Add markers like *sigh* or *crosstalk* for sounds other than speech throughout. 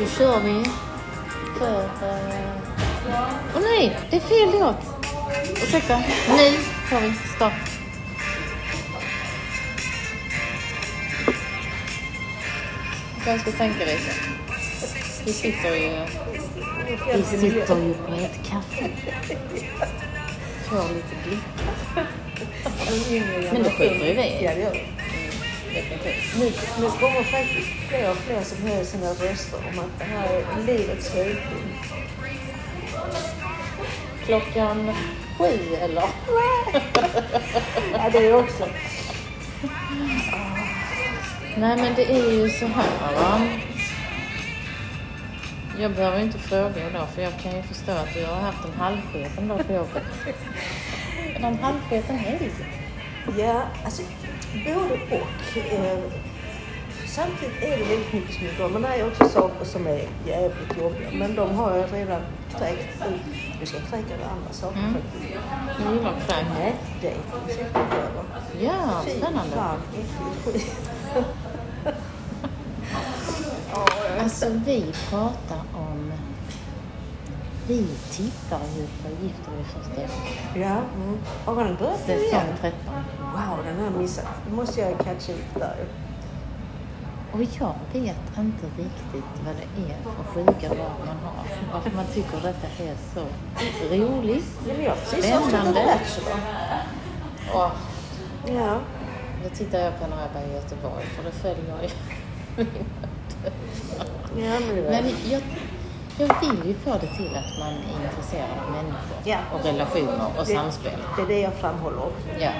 Då kör vi för... eh, Åh nej, det är fel låt. Ursäkta. Nu kör vi. Stopp. Jag kanske ska sänka lite. Vi sitter ju... Vi sitter ju på ett café. Får lite blickar. Men det skiter ju vi. Ja, det gör vi. Nu, nu kommer faktiskt fler och fler som höjer sina röster om att det här är livets höjdpunkt. Klockan sju eller? Ja, det är också. Nej men det är ju så här va. Jag behöver inte fråga idag för jag kan ju förstå att du har haft en halvsketen dag på jobbet. En halvsketen helg. Ja, alltså både och. Eh, samtidigt är det väldigt mycket som är bra. Men det är också saker som är jävligt jobbiga. Men de har jag redan kräkt ut. Nu ska jag kräka över andra saker Mm. faktiskt. Du gillar kräk? Jag kräka över. Ja, Fy spännande. fan, äckligt skit. Alltså vi pratar om... Vi tittar ju på Gifter vid första ögonkastet. Ja, mm. Har han börjat nu Säsong igen? 13. Wow, den har jag missat. Nu måste jag catcha upp där. Och jag vet inte riktigt vad det är för sjuka val man har. Varför man tycker detta är så roligt. Ja, Spännande. Och Ja. det tittar jag på när jag var i Göteborg för det följer jag ju. *laughs* Ja, men. Men jag, jag vill ju få det till att man är intresserad av människor Ja. och relationer och det, samspel. Det är det jag framhåller. Ja.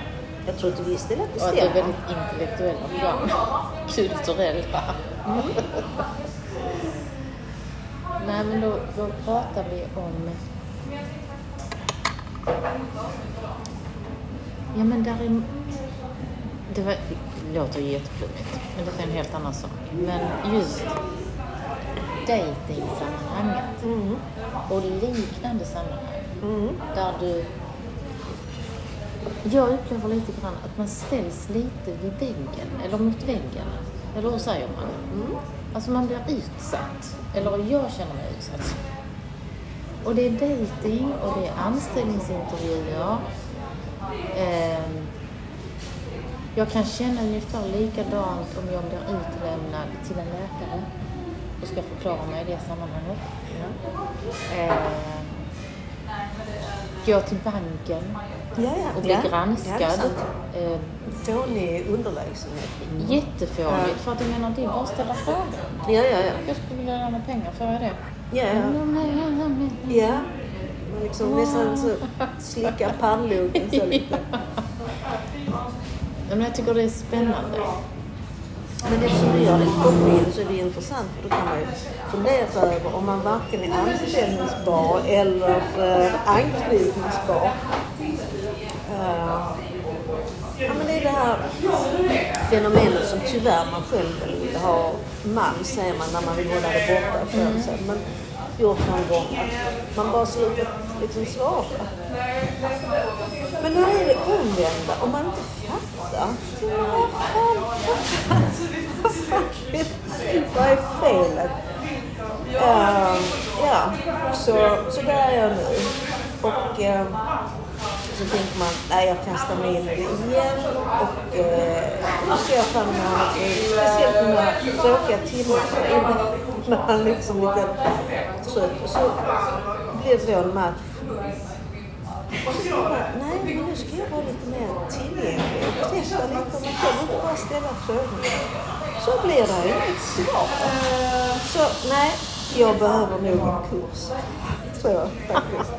Jag tror inte visst det är lätt Och att att det är väldigt intellektuella program. Kulturella. *laughs* Nej men då, då pratar vi om... Ja men där är... Det, var, det låter ju jätteflummigt, men det är en helt annan sak. Men just dejtingsammanhanget Mm. och liknande sammanhang Mm. där du... Jag upplever lite grann att man ställs lite vid väggen, eller mot väggen. Eller hur säger man? Mm. Alltså man blir utsatt. Eller jag känner mig utsatt. Och det är dating och det är anställningsintervjuer. Ehm, jag kan känna ungefär likadant om jag blir utlämnad till en läkare och ska förklara mig i det sammanhanget. Ehm, gå till banken Ja, ja. och bli ja. Ja, granskad. Ehm, Fånig underlägsenhet. Jättefånigt, Ja. för att jag menar, det är bara att ställa frågor. Ja, ja, ja. Jag skulle vilja lämna pengar, får jag det? Ja, ja. ja. Man liksom nästan så slickar pannloken så lite. Ja, Men jag tycker det är spännande. Men eftersom du gör den kopplingen så är det intressant för då kan man ju fundera över om man varken är anställningsbar eller uh, anknytningsbar. Eh, ja, men det är det här fenomenet som tyvärr man själv vill ha man, säger man, när man vill hålla det borta från sig. Men gjort någon gång att man bara slutar liksom svara. Men nu är det omvända? Om man inte fattar? Vad fan, vad är felet? Uh, ja, så, så där är jag nu. Och uh, så tänker man, nej jag kastar mig in i det igen. Och uh, nu ska jag fram emot. Speciellt de här tråkiga timmarna när han liksom lite trött. Och så då en match. Nej men nu ska jag vara lite mer tillgänglig och testa lite man själv inte bara ställa frågor. Så blir det inget svar. Så nej, jag behöver nog en kurs. Tror jag faktiskt.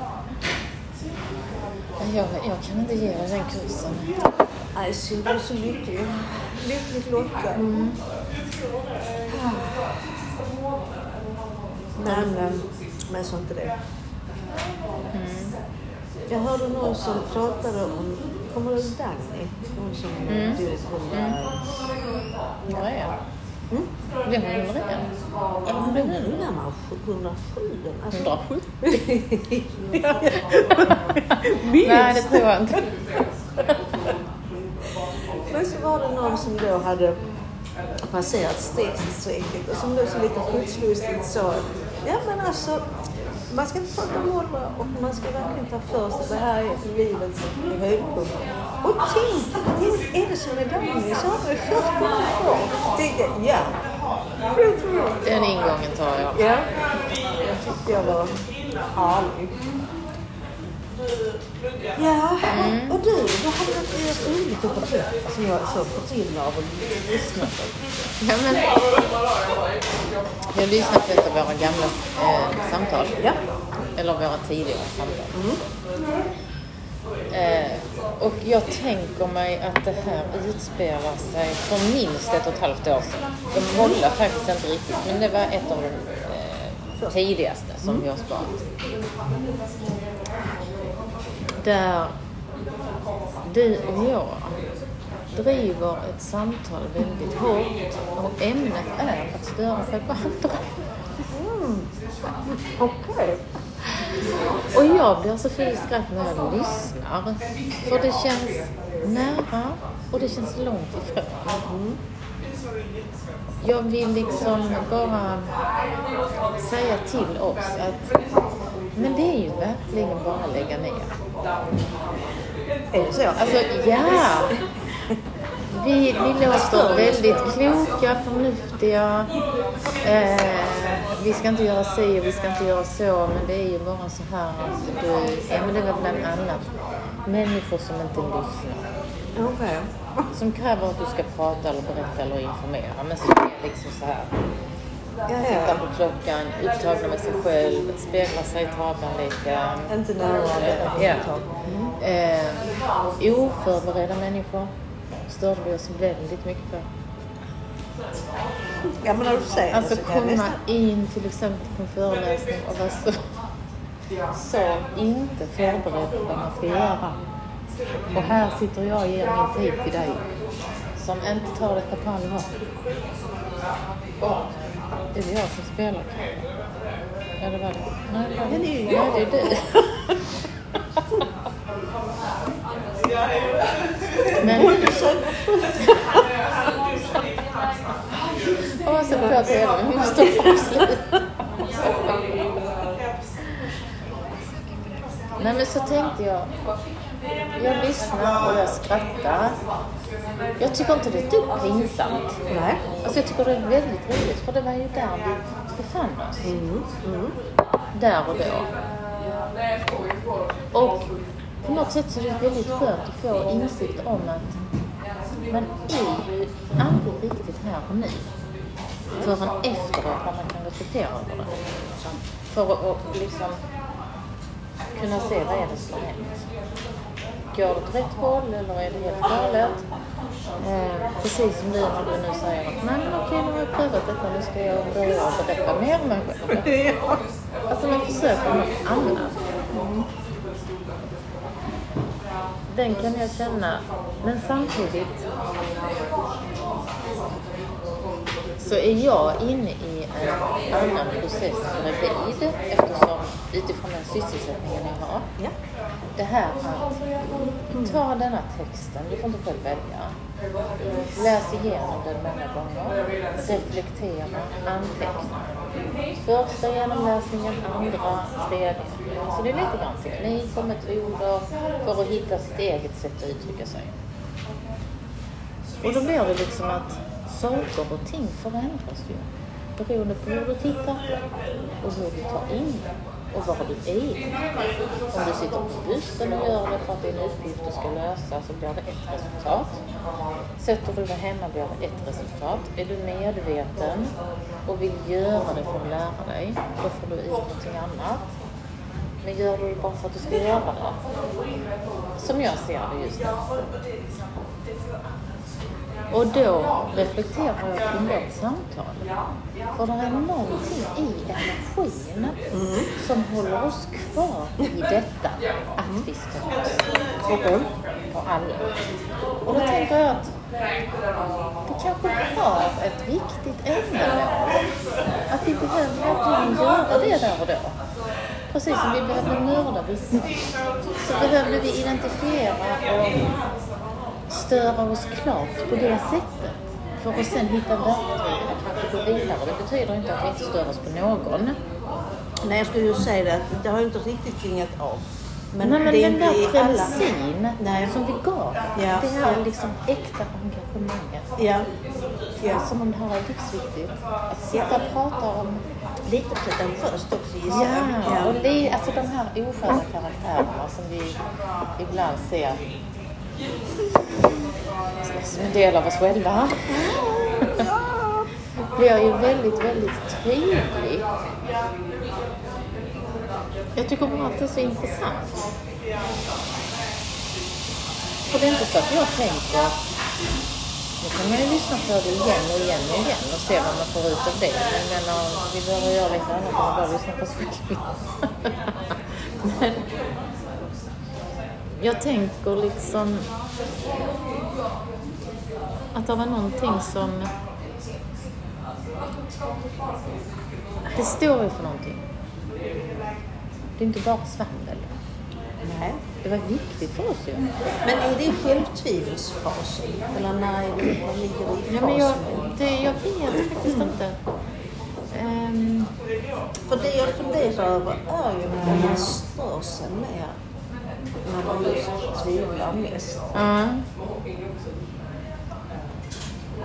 Jag, jag kan inte ge dig den kursen. Nej, synd. Jag är så lycklig. Lyckligt lottad. Men, men så inte det. Jag hörde någon som pratade om, kommer du ihåg Dagny? Hon som Mm. dog hundra... Vad är jag? Mm? Blev hon hundra igen? Ja, hon blev nu närmare 107. Alltså, 170? *laughs* minst. Nej, det tror jag inte. Men så var det någon som då hade passerat strecket och som då så lite putslustigt sa ja men alltså man ska inte prata om åldrar och man ska verkligen ta för sig. Det här är livets höjdpunkt. Och tänk, tänk är det som är Dagny så har vi 40 år kvar. Ja. Den ingången tar jag. Ja, jag tyckte jag var härlig. Ja, och du, vad har du något roligt att berätta som jag är så förtryllad av att lyssna på? Ja, men, jag har lyssnat på ett av våra gamla eh, samtal. Ja. Eller våra tidigare samtal. Eh, och jag tänker mig att det här utspelar sig för minst ett och ett halvt år sedan. Jag kollar faktiskt inte riktigt, men det var ett av de eh, tidigaste som vi har sparat. Där du och jag driver ett samtal väldigt hårt och ämnet är att störa sig på andra. Okej. Och jag blir så full skratt när jag lyssnar. För det känns nära och det känns långt ifrån. Jag vill liksom bara säga till oss att men det är ju verkligen bara att lägga ner. Är det så? Alltså, ja! Vi, vi låter väldigt kloka, förnuftiga. Eh, vi ska inte göra si och vi ska inte göra så, men det är ju bara så här att du, ja men det var bland annat människor som inte lyssnar. Okej. Som kräver att du ska prata eller berätta eller informera, men så är liksom så här. Tittar ja. på klockan, upptagna med sig själv, speglar sig i tavlan lite. Inte närvarande. Ja. Eh, oförberedda människor störde vi oss väldigt mycket på. Ja, men när du säger Alltså komma in till exempel på en föreläsning och vara så, så inte förberedd på vad man ska göra. Och här sitter jag och ger min tid till dig som inte tar detta på allvar. Och det är jag som spelar kanske. Eller det? Nej, det det är ju Nej, jag. det är du. *laughs* Men... Åh, så på tv. Vi måste avsluta. Nej, men så tänkte jag. Jag lyssnar och jag skrattar. Jag tycker inte det är ett dugg pinsamt. Nej. Alltså jag tycker det är väldigt roligt för det var ju där vi befann oss. Mm. Mm. Där och då. Och på något sätt så är det väldigt skönt att få insikt om att man är ju aldrig riktigt här och nu. Förrän efteråt när man kan reflektera över det. För att att liksom kunna se vad är det som har hänt. Går det åt rätt håll eller är det helt galet? Eh, precis som du nu säger att nej men okej nu har jag prövat detta, nu ska jag börja berätta mer om mig själv. *laughs* Alltså man försöker något annat. Den kan jag känna, men samtidigt så är jag inne i en annan process bredvid eftersom utifrån den sysselsättningen jag har. Ja. Det här att ta denna texten, du får inte själv välja. Läs igenom den många gånger. Reflektera, anteckna. Första genomläsningen, andra, tredje. Så det är lite grann teknik och metoder för att hitta sitt eget sätt att uttrycka sig. Och då blir det liksom att saker och ting förändras ju. Beroende på hur du tittar och hur du tar in det och var du är. Om du sitter på bussen och gör det för att det är en uppgift du ska lösa så blir det ett resultat. Sätter du dig hemma blir det ett resultat. Är du medveten och vill göra det för att lära dig, då får du ut någonting annat. Men gör du det bara för att du ska göra det, som jag ser det just nu, och då reflekterar jag kring vårt samtal. För det är någonting i energin som håller oss kvar i detta att vi ska okay. På alla. Och då tänker jag att det kanske har ett viktigt ändamål. Att vi behöver verkligen göra det där och då. Precis som vi behövde mörda vissa så behövde vi identifiera och störa oss klart på det sättet. för att sen hitta verktyg kanske gå vidare. Det betyder inte att vi inte stör oss på någon. Nej, jag skulle ju säga det att det har ju inte riktigt klingat av. Men, Nej, men det den där Nej. som vi gav, Ja. det här liksom äkta engagemanget. Ja. ja. Som om det här är livsviktigt. Att sitta och prata om Lite pretentiöst också gissar Ja, jag. och li, alltså de här osköna karaktärerna som vi ibland ser som en del av oss själva. blir ju väldigt, väldigt tydlig. Jag tycker bara att det är så intressant. För det är inte så att jag tänker nu kan man ju lyssna på det igen och igen och igen och se vad man får ut av det. Men jag menar, vi behöver göra lite annat än att bara lyssna på oss *laughs* själva. Jag tänker liksom att det var någonting som... Det står ju för någonting. Det är inte bara svammel. Nej. Det var viktigt för oss ju. Men är det självtvivelsfasen? Eller när ligger det i Ja, men jag, fasen? det, jag vet faktiskt inte. Ehm, För det jag funderar över är ju om man stör sig mer när man just tvivlar mest. ja.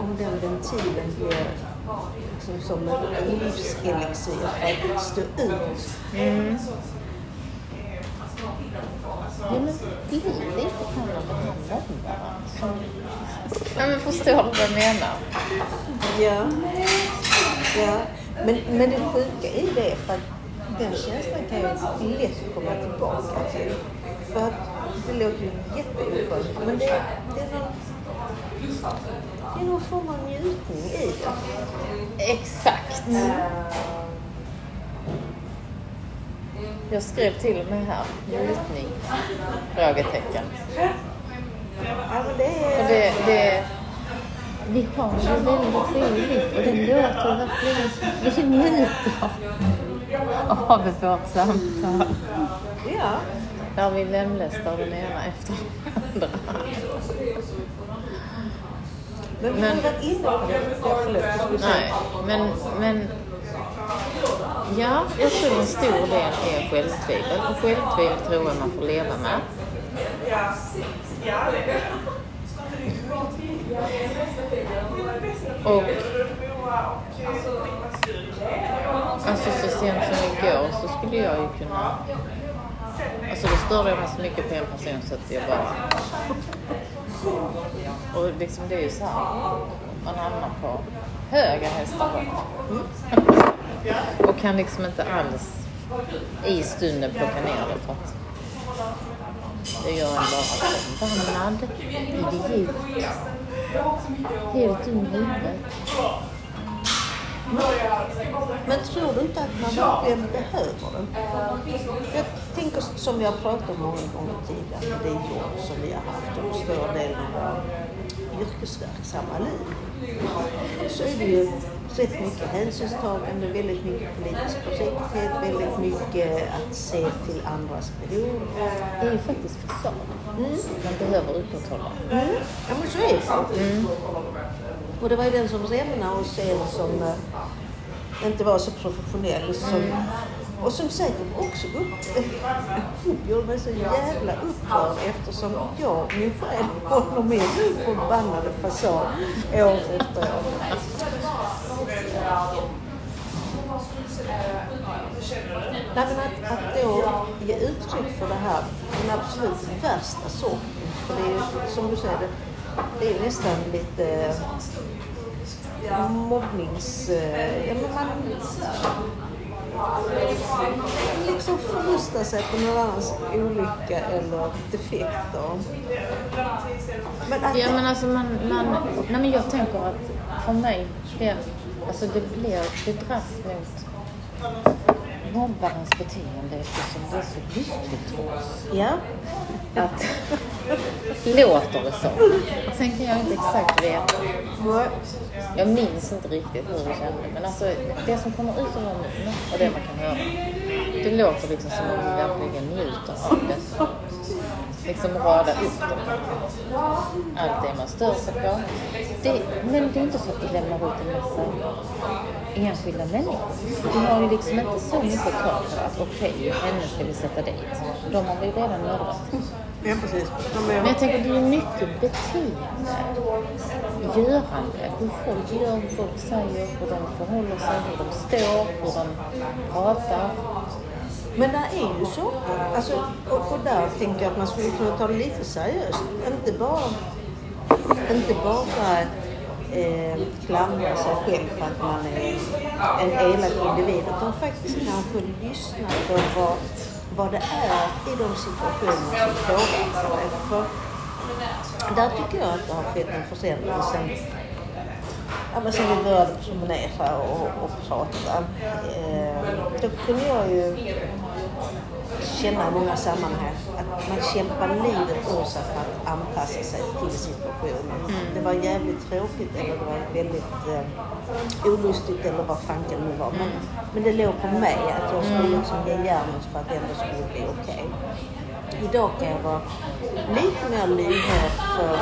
Om den ventilen blir liksom som en livselixir för att stå ut. Mm. Ja, men bli lite. Ja, men förstår du vad jag menar? Ja. ja. Men, men det sjuka i det är för att den känslan kan ju lätt komma tillbaka till. För att det låter ju jätteoskönt men det, det, är någon, det är någon form av njutning i det. Exakt. Jag skrev till och med här, njutning, frågetecken. Ja, men det För är... det, det, vi har det väldigt trevligt och det låter verkligen vi njuter av vårt samtal. Ja. Där vi lemlästar den ena efter den andra. Men vi varit inne på det. Nej, men, men ja, jag tror en stor del är självtvivel. Och självtvivel tror jag man får leva med. Och alltså så sent som igår så skulle jag ju kunna Alltså då störde jag mig så mycket på en person så att jag bara... Och liksom det är ju så här, man hamnar på höga hästar mm. Och kan liksom inte alls i stunden plocka ner det för att det gör en bara förbannad, idiot, helt dum i huvudet. Men tror du inte att man verkligen behöver den? Jag tänker som har pratat om många gånger tidigare, det jobb som vi har haft under större delen av våra yrkesverksamma liv. Så är det ju rätt mycket hänsynstagande, väldigt mycket politisk korrekthet, väldigt mycket att se till andras behov. Det är ju faktiskt fasad man behöver upprätthålla. Mm. Ja men så är det. Och det var ju den som rämnade och sen som eh, inte var så professionell som, och som säkert också upp, gjorde mig så jävla upprörd eftersom jag, min själ, håller min förbannade fasad år efter år. Nej, men att, att då ge uttryck för det här, den absolut värsta sorten. För det är som du säger, det, det är nästan lite eh, mobbnings... eh, Ja, man liksom förlustar sig på någon annans olycka eller defekter. Men att Ja men alltså man, man nej men jag tänker att för mig, det, alltså det blir, det dras mot mobbarens beteende eftersom det är så lyckligt för oss. Ja, Att låter det som. Sen kan jag inte exakt veta. Jag minns inte riktigt hur det kände men alltså det som kommer ut ur vår mun och det man kan höra. Det låter liksom som om vi verkligen njuter av det. Liksom rada upp. Allt det man stör sig på. Det, men det är inte så att du lämnar ut en massa enskilda människor. Du har ju liksom inte så mycket kvar på att okej, okay, henne ska vi sätta dit. De har vi redan mördat. Ja, precis. Men jag tänker, det är mycket beteende, görande, hur folk gör, hur folk säger, hur de förhåller sig, hur de står, hur de pratar. Men det är ju så. Alltså, och, och där tänker jag att man skulle kunna ta det lite seriöst. Inte bara, inte bara eh, klandra sig själv för att man är en elak individ utan faktiskt kanske lyssna på vad, vad det är i de situationer som påverkar dig. För där tycker jag att det har skett en försämring sen, ja, men sen vi började promenera och, och prata. Eh, då kunde jag ju känna i många sammanhang att man kämpar livet ur sig för att anpassa sig till situationen. Mm. Det var jävligt tråkigt eller det var väldigt eh, olustigt eller vad fanken nu var. Men, men det låg på mig att jag skulle mm. liksom ge järnet för att det ändå skulle bli okej. Okay. Idag kan jag vara lite mer lyhörd för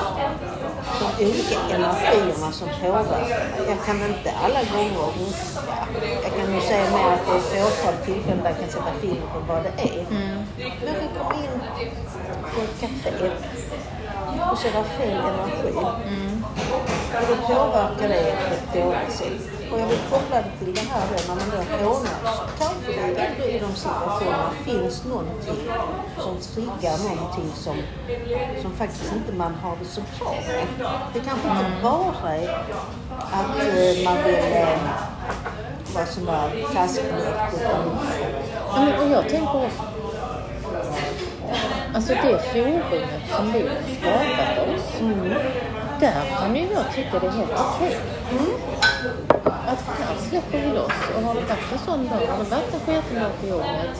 de olika energierna som påverkar. Jag kan inte alla gånger. Jag kan nog säga mer att det är ett fåtal tillfällen där jag kan sätta fingret på vad det är. Mm. Men jag kan komma in på ett café och så är det fel energi. Mm. Och då påverkar det på ett dåligt sätt. Och jag vill koppla det till det här då, när man då hånar så kanske det ändå i de situationerna finns någonting som triggar någonting som, som faktiskt inte man har det så bra med. Det kanske inte bara är att eh, man vill eh, vara sån där taskmört och jag tänker också Alltså det forumet som vi har skapat oss. Mm. Där kan ju jag tycka det är helt okej. Mm att här släpper vi loss. Och har det varit en sån dag, har det varit en dag på jobbet,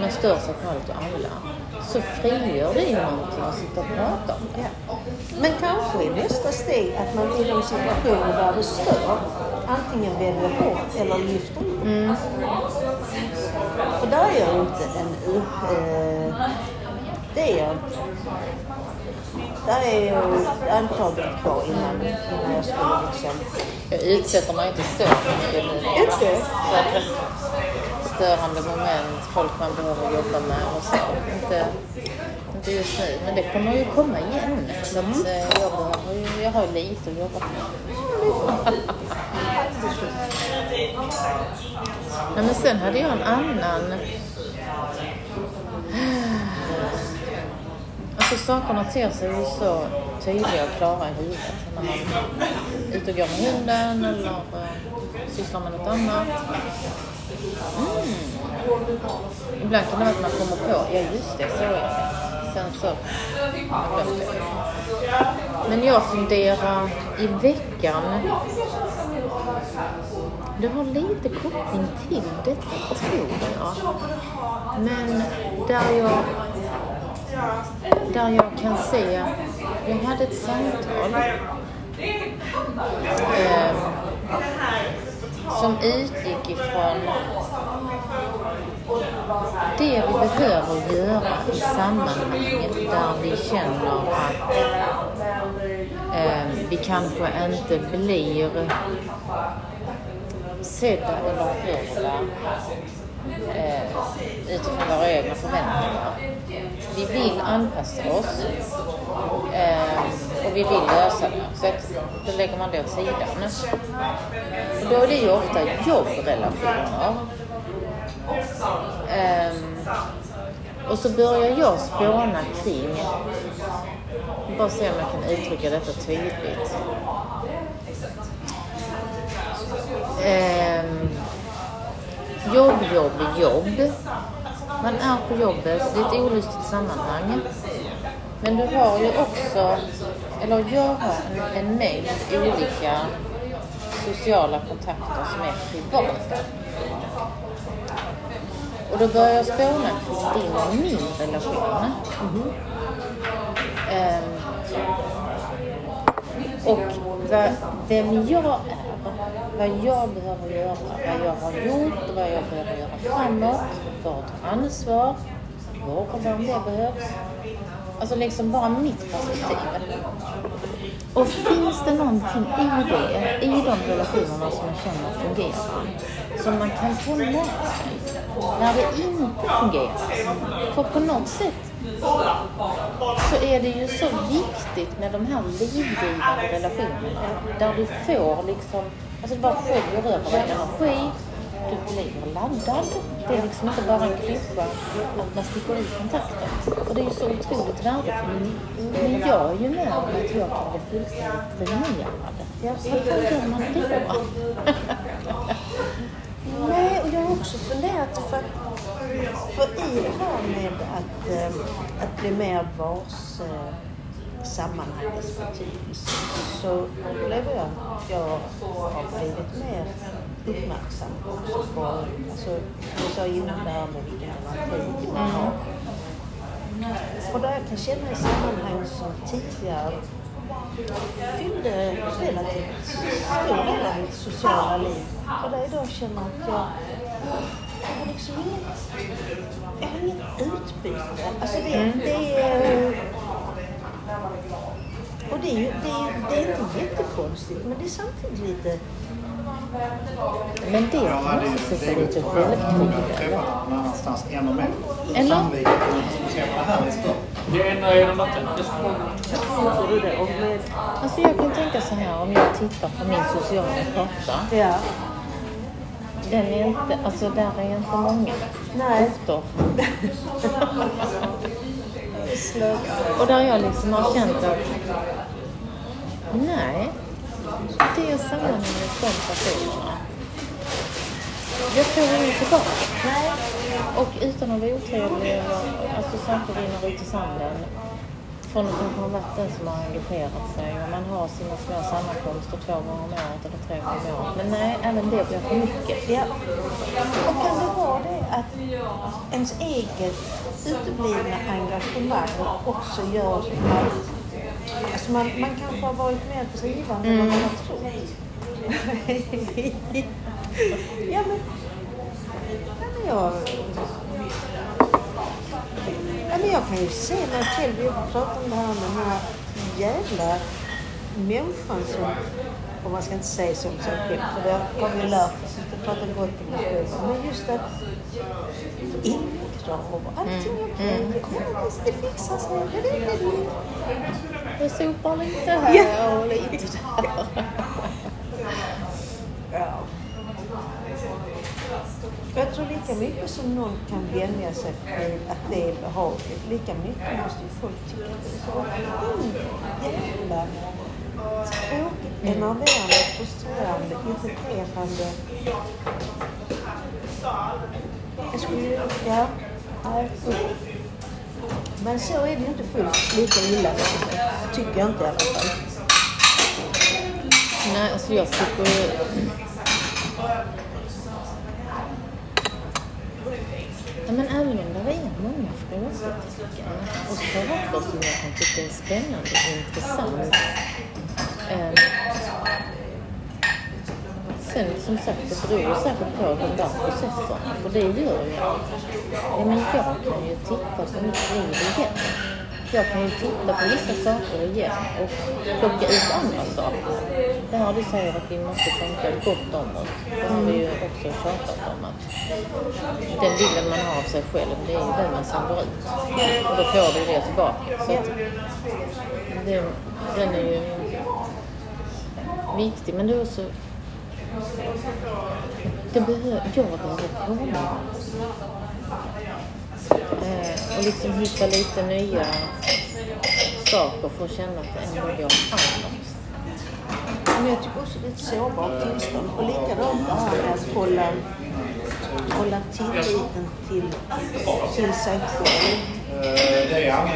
men stör sig på allt och alla, så frigör det ju någonting att sitta och prata om det. Ja. Men kanske är nästa steg att man i de situationer där det stör antingen väljer bort eller lyfter upp. Mm. För där är jag inte en... Uh, det är jag inte. Där är ju antaget kvar innan, innan jag skulle liksom... Jag utsätter mig inte så mycket nu. Inte? Störande moment, folk man behöver jobba med och så. Inte, inte just nu, men det kommer ju komma igen. Så att, mm. Eh, jag, behöver ju, jag har lite att jobba med. *laughs* Nej, men sen hade jag en annan Alltså sakerna ter sig ju så tydliga och klara i huvudet när man är ute och går med hunden eller eh, sysslar med något annat. Mm. Ibland kan det vara att man kommer på, ja just det, så är det. Sen så har Men jag funderar i veckan det har lite koppling till detta, tror jag. Men där jag där jag kan se, jag hade ett samtal eh, som utgick ifrån det vi behöver göra i sammanhanget där vi känner att eh, vi kanske inte blir sedda eller hörda eh, utifrån våra egna förväntningar. Vi vill anpassa oss eh, och vi vill lösa det. Så att då lägger man det åt sidan. Och då är det ju ofta jobbrelationer. Eh, och så börjar jag spåna kring, bara se om jag kan uttrycka detta tydligt. Um, jobb, jobb, jobb. Man är på jobbet, det är ett olustigt sammanhang. Men du har ju också, eller jag har en, en mängd olika sociala kontakter som är privata. Och då börjar jag spåna kring din och min relation. Mm. Um, och vem jag vad jag behöver göra, vad jag har gjort och vad jag behöver göra framåt för att ta ansvar, vårda om det behövs. Alltså liksom bara mitt perspektiv. Och finns det någonting i det, i de relationerna som man känner fungerar, som man kan ta med sig när det inte fungerar? För på något sätt så är det ju så viktigt med de här livgivande relationerna där du får liksom, alltså du bara sköljer över dig energi, du blir laddad. Det är liksom inte bara en klippa, att man sticker i kontakten. Och det är ju så otroligt värdefullt. Men jag är ju med om att jag kan bli fullständigt dränerad. Varför gör man då? *laughs* Nej, och jag har också funderat för, för i det här med att, eh, att bli mer varse sammanhangets betydelse så upplever jag att jag har blivit mer uppmärksam också på, alltså, jag sa innan det här med vilken energi man har. Och där jag kan känna i sammanhang som tidigare fyllde relativt stor del av mitt sociala liv. Och där jag idag känner att jag, jag har liksom inget, jag har inget utbyte. Alltså det, det är... Och det är ju det är, det är inte jättekonstigt men det är samtidigt lite Men det Ja, kan det är sätta lite annanstans ännu mer. Eller? Det här är en det? Och med, Alltså jag kan tänka så här om jag tittar på min sociala karta. ja. Den är inte, alltså där är inte många Nej. orter. Och där jag liksom har känt att nej, det är sammanhang med de personerna. Jag får inget tillbaka. Nej. Och utan att vara otrevlig alltså saker rinner ut i sanden. Från att ha varit den som har engagerat sig och man har sina små sammankomster två gånger om året eller tre gånger om året. Men nej, även det blir för mycket. Ja. Och kan det vara det att ens eget uteblivna engagemang också gör att alltså man, man kanske har varit mer drivande än vad man har trott? *laughs* ja, men, ja, men jag... Ja, men jag kan ju se mig själv, vi har pratat om det här med den här jävla människan som, och man ska inte säga som sig själv, för det har vi lärt oss, att prata gott om oss själva, men just att inget krav allting är okej, ja, visst, det fixar sig, det, det, det. Jag sopar lite här och lite där. *laughs* Ja. Jag tror lika mycket som någon kan vänja sig vid att det är behagligt, lika mycket måste ju folk tycka att det är så jävla tråkigt, enerverande, frustrerande, irriterande. Jag skulle ja. Men så är det ju inte fullt lika illa, tycker jag inte i alla fall. Nej, alltså jag tycker... Ja, men även om det är många och saker som jag kan tycka är spännande och intressant. ehm, sen som sagt, det beror ju säkert på de där processerna. För det gör ju att ja, men jag kan ju titta på mitt liv igen. Jag kan ju titta på vissa saker igen och plocka ut andra saker. Det här du säger att vi måste tänka gott om oss. Det har vi ju också tjatat om att den bilden man har av sig själv, det är ju den man sänder ut. Och då får du det tillbaka. Så att det, den är ju viktig. Men det är också... Det behöver, jag behöver påminnas. Eh, och liksom hitta lite nya saker för att känna att det ändå går framåt. Men jag tycker också det är ett sårbart tillstånd. Och likadant det här med att hålla, hålla tilliten till, till sig själv.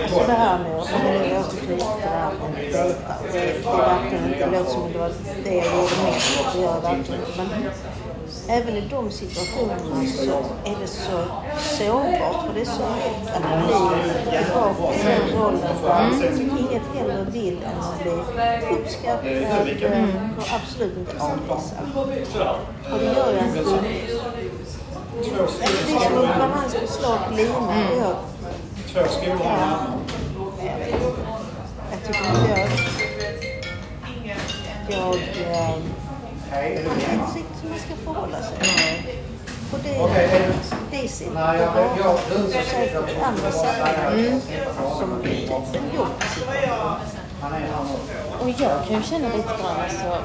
Alltså det här med att om jag nu till det här med att dejta. Det, är verkligen inte, låter som det var det jag gjorde mest. Det gör jag verkligen inte. Även i de situationerna så är det så sårbart. För det är så lätt att bli tillbaka i den rollen där inget hellre vill än att bli uppskattad och absolut inte avvisad. Och det gör ju att du... Det är som att man har på slak lina. och jag- Två skolor. Jag tycker inte jag... Jag... Eh, Hej, är du riktigt hur man ska förhålla sig. Nej. Och det är du- Daisy. Nej, jag säkert andra som typ en jobbsituation. Han är här nu. Och jag kan ju känna lite grann alltså,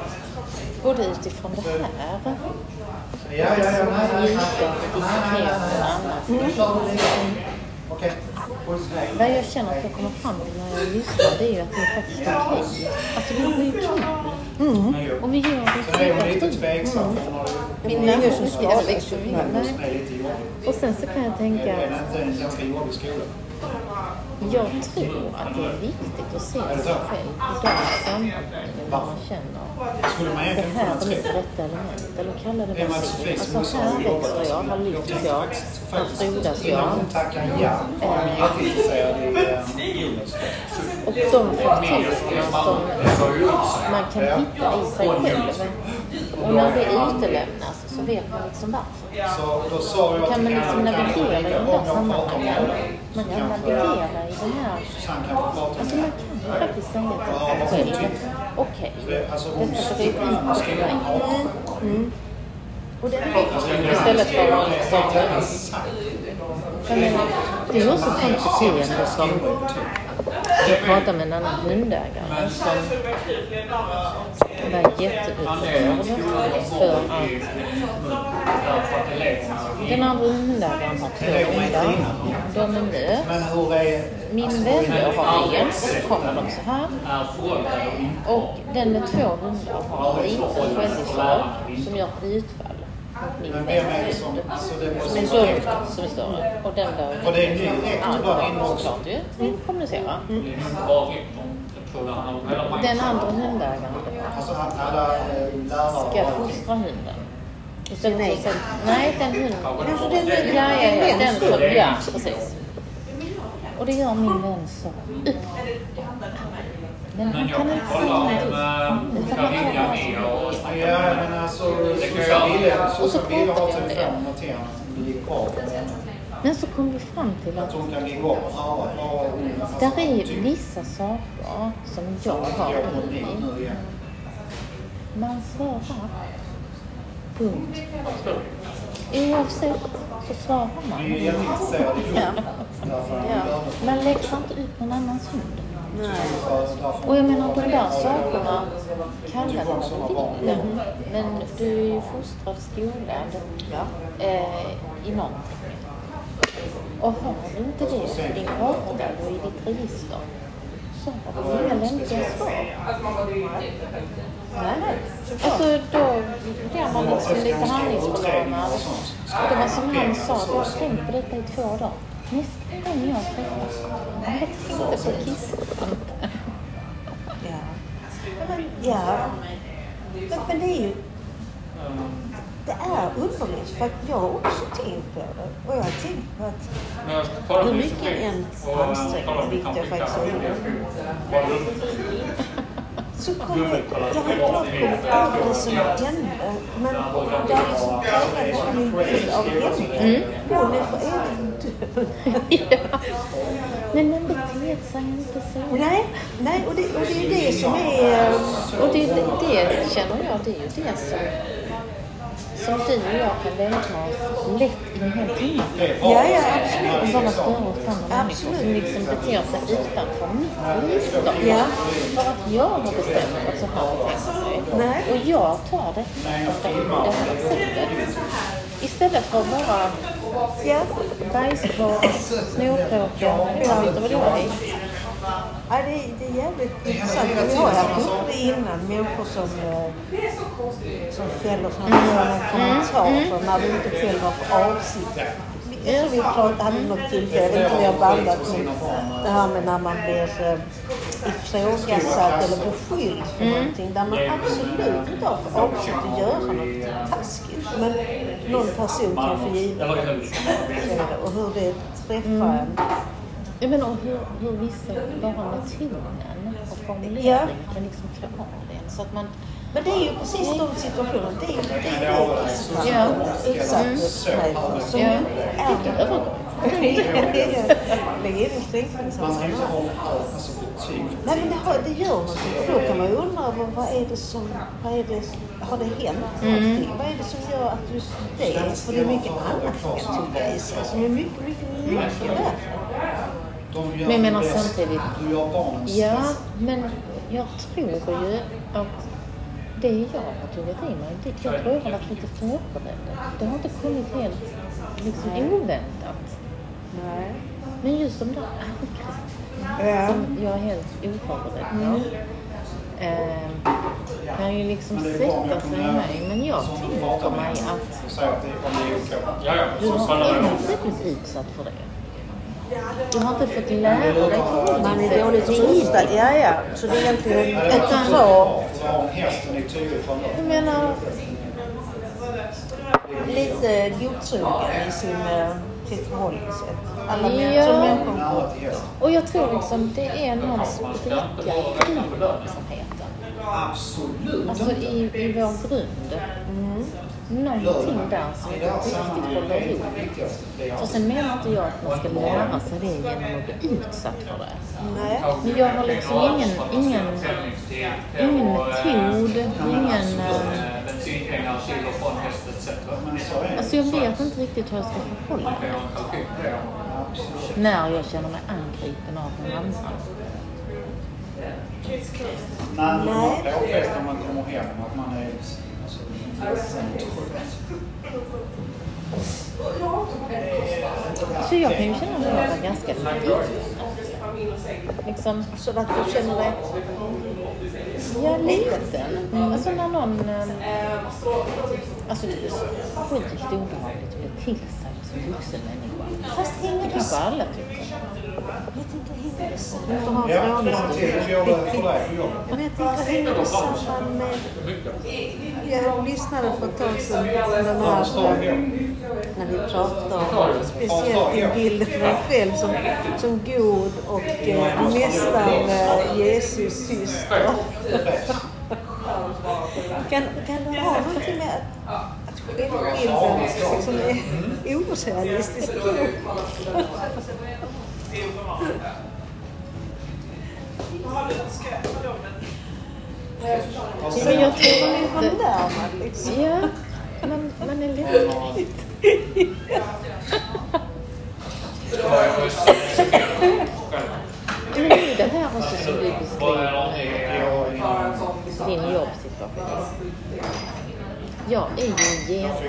både utifrån det här, Ja, ja, ja. Nej, nej, nej. Vad jag känner att jag kommer fram till när jag lyssnar det är ju att det är faktiskt okej. Alltså det är ju kul. Och vi gör det Sen är hon lite tveksam. mm. för hon har ju- Men det är ingen som skadar. Nej. som är lite jobbig. Och sen så kan jag tänka Är att det inte en ganska jobbig skola? Jag tror att det är viktigt att se sig själv i de sammanhangen där man känner det här är mitt rätta element. Eller kalla det är vad som helst. Alltså här växer jag, här lyfts jag, här frodas jag. Eh, Jonas. Och de faktorerna som man kan hitta i sig själv. Och när det utelämnas så vet man liksom varför. Så då sa jag Kan man liksom navigera i de om sammanhangen. Man kan navigera i den här Alltså man kan ju faktiskt säga till sig själv, okej, Alltså detta ska vi skriver ut på mig. Och det är viktigt istället för att liksom, menar, det är ju också ett sånt beteende som jag pratade med en annan hundägare. Som var jätteupprörd för att den andra hundägaren har två hundar. De är är... Min vänner har en och så kommer de så här. Och den med två hundar har en liten självisar som gör ett utfall mot min Men vem är det som... de som är större. Och den där... För det är Ja, inne också. såklart ju. Vi kommunicerar. Den Den andra hundägaren Alltså eh, ska fostra hunden. Istället nej, den hunden. Alltså den Ja, ja, ja, den som, ja, precis. Och det gör min vän så upp. Men Men han jag kan kan inte kolla om hon han tar ringa med och... mycket. Ja, men alltså Susanne ville, ha telefonen till henne Men så kom vi fram till Att där är vissa saker som jag har i mig. Man svarar. Punkt. Oavsett så svarar man. I Ja. Ja. Man läxar inte ut någon annans hund. Nej. Och jag menar de där sakerna, kalla det vad du vill. Men du är ju fostrad, skolad eh, i någonting. Och har du inte det på din karta och i ditt register så har du inga lämpliga svar. Nej. Alltså då blir man liksom lite handlingsförlamad. Det var som han sa, jag har tänkt på detta i två dagar. Nästa gång jag träffas, jag vet inte på kissen. Ja. Ja. Men, men det är ju... Det är underligt för att jag har också tänkt på det. Och jag har tänkt på att hur mycket en ansträngning, vilket jag faktiskt har gjort, så kommer jag, jag har klart kommit över det som hände. Men det har liksom präglat min bild av henne. Hon är för evigt död. *laughs* Men den beter sig inte så. Nej, nej och, det, och det är det som är... eh, Och det, det, det känner jag, det är ju det som, som du och jag kan vägna oss lätt i. Ja, ja, absolut. Om sådana större och sådana människor som liksom beter sig utanför mitt register. Ja. För att jag har bestämt att så här beter sig. Nej. Och jag tar det det här sättet. Istället för att bara Ja, bajskorv, snorkråka, allt vad det är. Ja, det, är- det är jävligt intressant. Vi har haft upp det innan, människor som, eh, som fäller sådana här kommentarer när du inte själv har för avsikt. Jag tror vi pratade, hade något tillfälle, jag vet inte om jag har bandat, men det här med när man blir eh, ifrågasatt eller beskylld för någonting där man absolut inte har för avsikt att göra något taskigt. Men någon person kan få givet och hur det träffar en. Jag menar och hur, hur vissa bara med tonen och formulering kan liksom klä av den. Så att man, Men det är ju precis de situationerna. Det är ju det är Ja. utsatt Mm. mig för. Som Ja. är övergång. Lägg in Man ska ju inte som ha alltså, betyg. Nej men det, har, det gör någonting. För då kan man ju undra vad, vad är det som, vad är det, har det hänt någonting? Vad är det som gör att just det, för det är mycket annat kan jag tycka i sig som är mycket, mycket, mycket värre. De gör Men jag menar samtidigt- Du gör barnen Ja, stressade. men jag tror ju att det jag har tagit i mig, det, jag tror jag har varit lite förberedd. Det har inte kommit helt liksom oväntat. Nej. Men just de där angreppen Ja. som jag är helt oförberedd på. Eh, kan ju liksom sätta sig i mig. Men jag tänker mig att Du har inte blivit utsatt för det. Du har inte fått lära dig Man är dåligt rustad, ja ja. Så det är egentligen ett från Jag menar, lite godtrogen i sin, eh, sitt förhållningssätt. Alla Ja. som människor. och jag tror liksom det är någon spricka i verksamheten. Absolut Alltså i, i vår grund. Någonting där som inte det riktigt håller är det ihop. det det är Så sen menar inte jag att man ska lära sig det genom att bli utsatt för det. Nej. Men jag har liksom ingen, ingen, ingen metod, ingen... eh, Bensinpengar till och från häst etc. Men så är det. Alltså jag vet inte riktigt hur jag ska förhålla mig när jag känner mig angripen av någon annan. Man Nej. har påfrest när man kommer hem att man är alltså, ledsen och trött. Så jag kan ju känna mig vara ganska liten. Liksom, Så att du känner dig... ja, liten. Alltså när någon... Ehm, alltså det är så sjukt obehagligt att bli tillsagd vuxen människa. Fast hänger Det kanske alla tycker. Jag tänker, hänger det samman? Jag får ha en Ja, jag tänker, hänger det samman med... Jag lyssnade för ett tag sedan på den här... När vi pratar om speciellt din bild av dig själv som, som god och eh, nästan eh, Jesus syster. Kan, kan det ha någonting med att, att självbilden liksom är orealistisk? Men jag tror Man är inte... förnärmad liksom. Ja, man, man är lite... Men det är ju det här också som du beskriver din jobbsituation. Jag är ju genast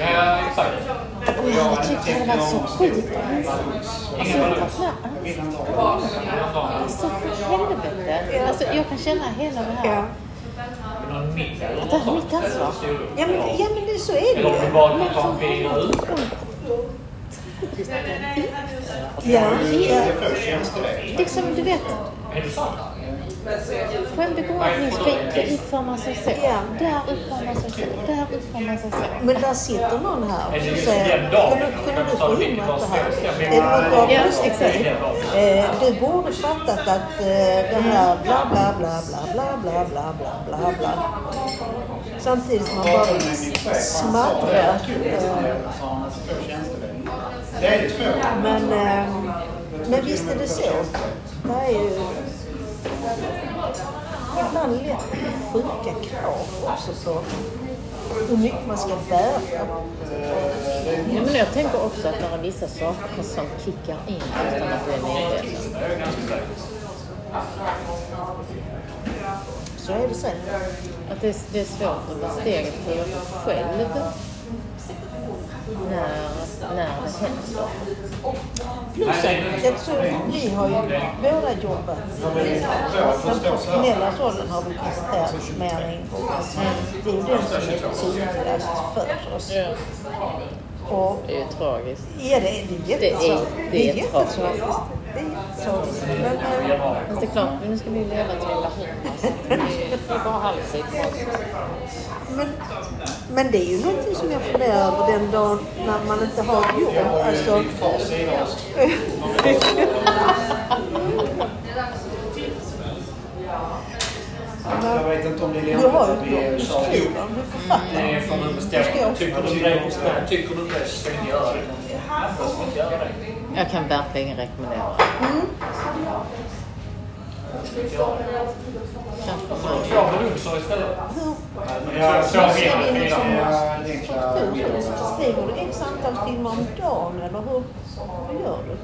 Ja, exakt. och jag har tyckt det har varit så sjukt ensamt. Alltså jag ansvar. Alltså för helvete. Alltså jag kan känna hela det här. Att det här är mitt ansvar. Ja, men, ja, men det, så är det ju. bara kan ta en bil ut. Ja, för. Liksom du vet, Är du sant? Begravningsfik utformar sig så. Ja. Där utformar sig så. Där utformar sig så. Men där sitter någon här och säger, den dagen? kunde, du Kan du förhindrat det här? Är det något bra Ja, positivt? exakt. Eh, du borde fattat att eh, det här bla bla bla bla bla bla bla bla bla bla. Samtidigt som man bara vill smattra. Det är det två. men, eh, men visst är det så. Det är ju ibland lätt sjuka krav också på hur mycket man ska bära. Ja, men jag tänker också att det är vissa saker som kickar in utan att du är medveten. Så är det sen. Att det, det är svårt att ta steget för själv när, när det händer. Plus att jag tror vi har ju båda jobbat. Den professionella rollen har vi konstaterat mer än en gång. Det är ju den som är tydligast för oss. Och Det är ju tragiskt. ja, det är, det är Det är- jättetragiskt. det är jättetragiskt. Det är jättetragiskt. Men, eh, Men det är klart, nu ska vi leva till vi blir hundra. Det är bara för oss. Men, det är ju någonting som jag funderar över den dagen när man inte har ett jobb. Alltså, Jag vet inte om det är Du lämpligt att vi du kör ihop. skriver, du är författare. Det får du bestämma. Tycker du det, tycker du det ska vi göra det. Annars ska vi inte göra det. Jag kan verkligen rekommendera. Kanske Jag har luncher istället. Ja, Så Är det det. Skriver du x antal timmar om dagen eller hur, hur gör du?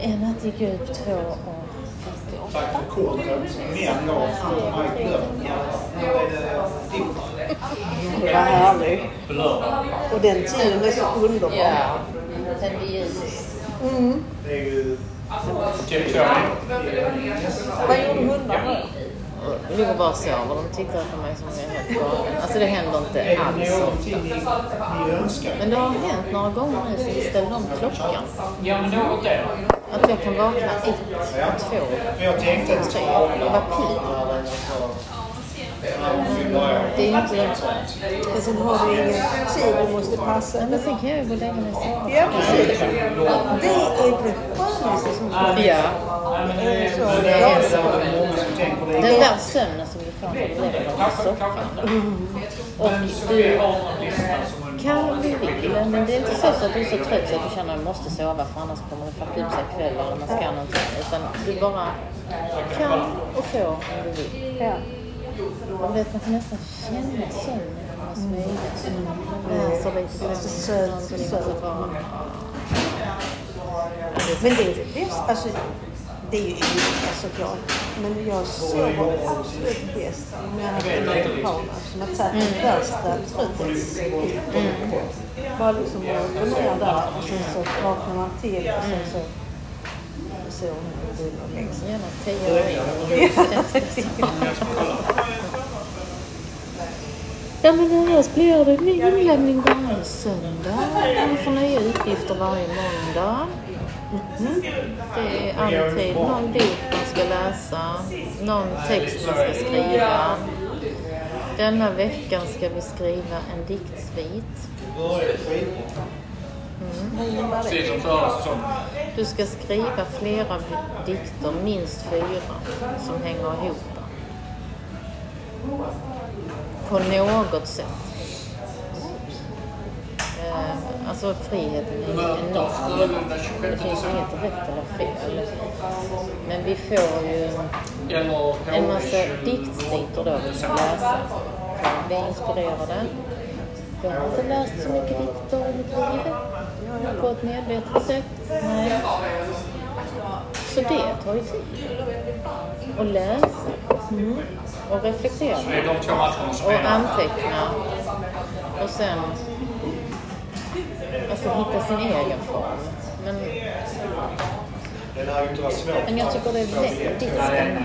En natt gick jag upp två och Tack för kortet. Men jag har fan mig glömt. När är det din? Det var härligt. Och den tiden är så underbar. Ja, ljus. Mm. Det är ju... Typ så. Vad gjorde hundarna? Och Låg och bara sover. De tittar på mig som jag är helt galen. Alltså det händer inte alls någonting ofta. Men det har hänt några gånger nu sen vi ställde om klockan. Ja, men något är det. Att jag kan vakna ett, två, tre. ta Det var pigg. Det är inte. Men sen har du ingen tid du måste passa. Men sen kan jag ju gå och lägga mig och sova. Ja, precis. Det är det skönaste som finns. Ja. Är det är så. Den där sömnen som du får när du lägger dig på soffan. Och Vi du kan du vill, men det är inte så att du är så trött så att du känner att du måste sova för annars kommer du fucka upp sig ikväll eller man ska någonting. Utan du bara kan och får om du vill. Ja. Och vet, man kan nästan känna sömnen. Läser lite söt, och bara... Men det är det bästa. Alltså, det är ju olika såklart. Men jag sover absolut bäst om jag har en som har tagit den värsta trötthetspiken. Bara liksom att gå ner där och sen så vaknar man till och sen så sover man och. Gärna tio år Ja men annars blir det ny inlämning varje söndag. Man får nya uppgifter varje måndag. Mhm. Det är alltid någon bok man ska läsa, någon text man ska skriva. Denna veckan ska vi skriva en diktsvit. säsongen. Du ska skriva flera dikter, minst fyra, som hänger ihop. På något sätt. Eh, alltså friheten är ju enorm. Det finns inget rätt eller fel. Men vi får ju en massa diktsviter då vi ska läsa. Vi att inspirerade. Jag har inte läst så mycket dikter i mitt liv. På ett medvetet sätt. Nej. Så det tar ju tid. Att läsa. Och reflektera. Det är de två matcherna som Och anteckna. Och sen alltså, hitta sin egen form. Men, Det lär ju inte vara svårt. men jag tycker det är väldigt spännande.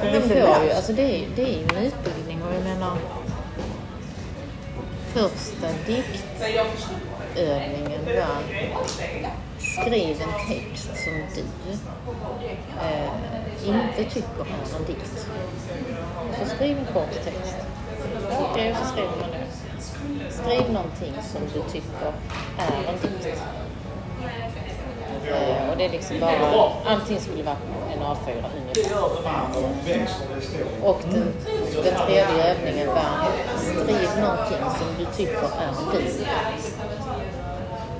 och vi får ju, alltså det är, det är ju en utbildning och jag menar första diktövningen var skriv en text som du eh, inte tycker är en dikt. Så skriv en kort text. Okej, och så skriver man det. Skriv någonting som du tycker är en dikt. Eh, och det är liksom bara, allting skulle vara en A4 ungefär. Och den, den tredje övningen var skriv någonting som du tycker är en dikt.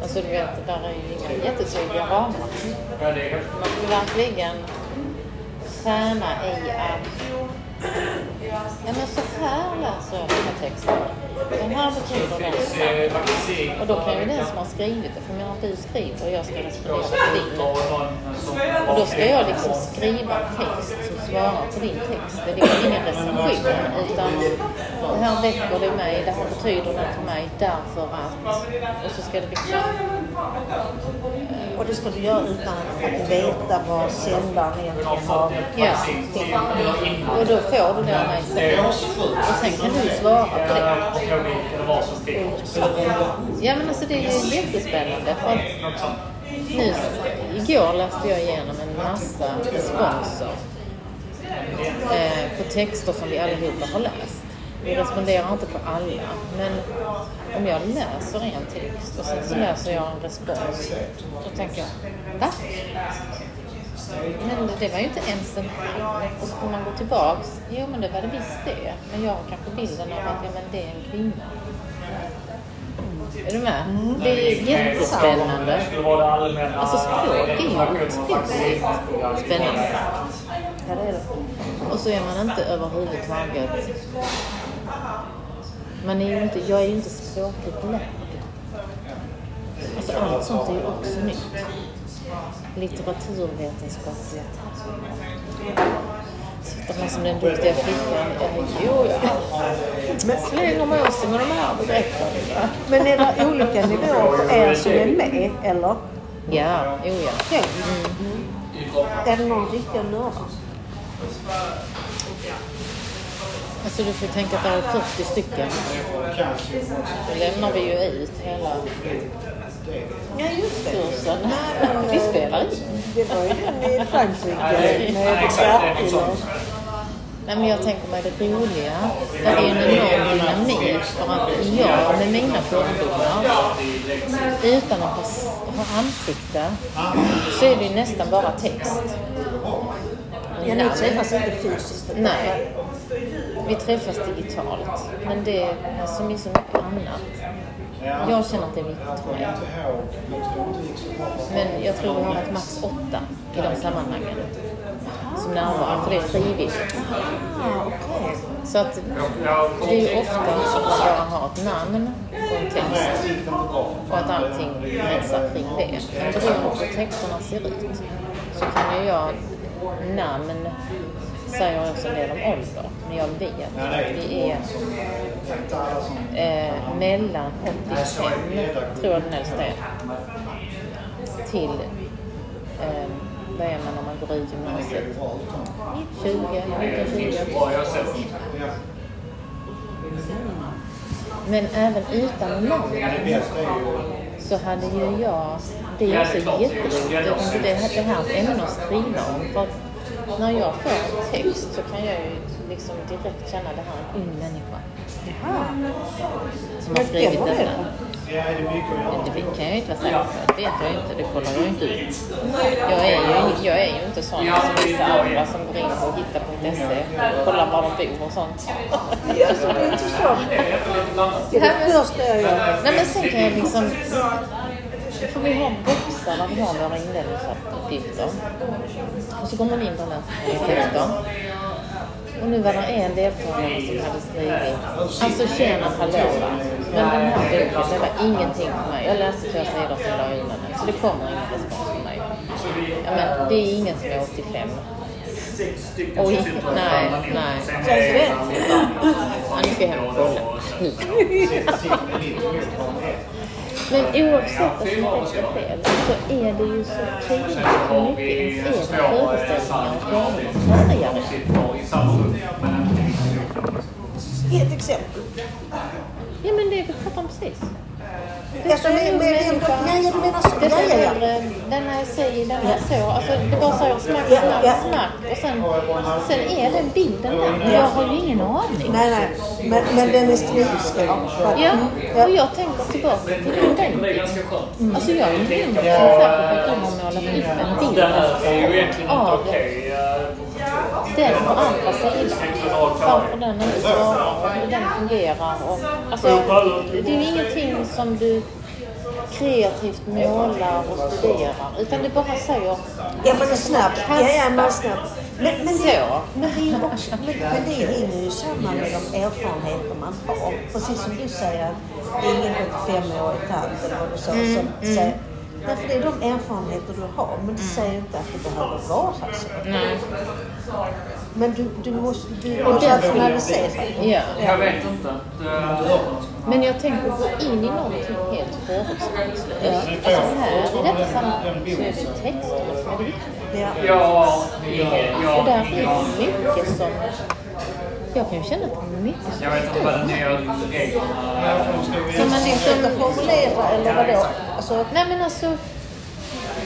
Alltså du vet, det där är ju inga jättetydliga ramar. Man får verkligen träna i att Ja men så här läser jag den här texten. Den här betyder den Eh. Och då kan ju den som har skrivit det, för menar att du skriver och jag ska respondera på din. Och då ska jag liksom skriva text som svarar på din text. Det är liksom ingen recension utan det här väcker det mig, det här betyder det för mig därför att... Och så ska det liksom... Och det ska du göra utan att veta vad sändaren egentligen har Ja. Och då får du det av mig sen. Och sen kan du svara på det. Eller vad som helst. Ja men alltså det är ju jättespännande för att nu, igår läste jag igenom en massa responser eh, på texter som vi allihopa har läst. Vi responderar inte på alla, men om jag läser en text och sen så läser jag en respons, då tänker jag, va? Men det var ju inte ens en han. Och så får man gå tillbaks. Jo, men det var det visst det. Men jag har kanske bilden av att ja, men det är en kvinna. Är du med? Det är jättespännande. Det var det allmänna... Alltså språk är ju otroligt spännande. Ja, det är det. Och så är man inte överhuvudtaget... Man är ju inte, jag är ju inte språkligt lärd. Alltså allt sånt är ju också nytt. Litteraturvetenskapliga. Sitter man som den duktiga flickan. Jo, jag slänger mig också med de här begreppen. Men är det olika nivåer er som är med, eller? Ja, jo ja. Okej. Är det någon riktiga nördar? Alltså du får tänka att det är 40 stycken. Då lämnar vi ju ut hela Ja, just det. kursen. Vi spelar in. Det var ju den i Frankrike Nej, med exakt. Det är något Dracula. sånt. Nej, men jag tänker mig det roliga. Det är en enorm dynamik för att jag med mina fördomar, utan att ha, ansikte, så är det ju nästan bara text. Ja, ni träffas inte fysiskt? Nej. Vi träffas digitalt. Men det är som i så mycket annat. Jag känner att det är viktigt för mig. Men jag tror vi har ett max åtta i de sammanhangen som närvarar, för det är frivilligt. Ah. Så att det är ju ofta att man bara har ett namn och en text. Och att allting kretsar kring det. Men beroende på hur texterna ser ut. Så kan ju jag, namn säger också en del om ålder, men jag vet att vi är eh, mellan 85, tror jag den äldsta är, till eh, vad är man när man går ut gymnasiet? 20, 19, 20. Ja, jag har sett. Men även utan namn så hade ju jag, det är också jätteroligt, det, det, det här är ett ämne att skriva om. För att när jag får en text så kan jag ju liksom direkt känna det här är en ung människa Jaha. som har skrivit det detta. Det göra? Det kan jag ju inte vara säker på, det vet jag ju inte, det kollar jag ju inte ut. Jag är ju, jag är ju inte sån som vissa andra som går in på hitta.se och kollar var de bor och sånt. Det. *laughs* Det är det första jag gör. Nej men sen kan jag liksom får vi har boxar där vi har våra inledningsuppgifter. Och så går man in på den texter. Och nu var det en deltagare som hade skrivit Alltså tjena hallå Men den här boken, det var ingenting för mig. Jag läste två sidor som la in den. Så det kommer ingen respons från mig. Ja, men det är ingen som är 85. Och inte, Oj, nej, nej. Känns det? Ja, nu ska jag hem och kolla. Nu. Men oavsett vad som rätt och fel så är det ju så tydligt hur mycket ens egna föreställningar färgar det. inte Ett exempel. Ja men det vi pratade om precis. Alltså, med, med, med, ja, ja, du menar så. Ja, ja, är ja. äldre, den är si, den är så. Alltså det bara säger smack, Ja, smack, ja. smack. Och sen, sen är den bilden där. Men jag har ju ingen aning. Nej, nej. Men, men den är skrivskarp. Ja, Ja. och jag tänker tillbaka till den det är bilden. skönt. Alltså jag är inte säker på att de har målat upp en bild Det här är ju egentligen inte av okej. Den på andra sidan. Varför den inte svarar och hur den fungerar. Och, alltså, det är ju ingenting som du kreativt målar och studerar. Utan det bara säger Ja, men det är snabbt. Ja, ja, men snabbt. Men, men, det, men, det är också, men, men det hänger ju samman med de erfarenheter man har. Precis som du säger, det är ingen 85-årig tant eller vad du sa Mm, som säger Därför det är de erfarenheter du har, men det säger inte att det behöver vara så. Nej. Men du, du måste du Och måste rationalisera. Ja. Jag vet inte. Det, Men jag tänker gå in i någonting helt förutsättningslöst. Alltså här i detta sammanhang så är det viktiga. Ja. ja, ja, Och där är mycket som... Jag kan ju känna att det är mycket Jag vet inte vad den nya reglerna... Som man formulera eller vadå? Alltså, Nej men alltså...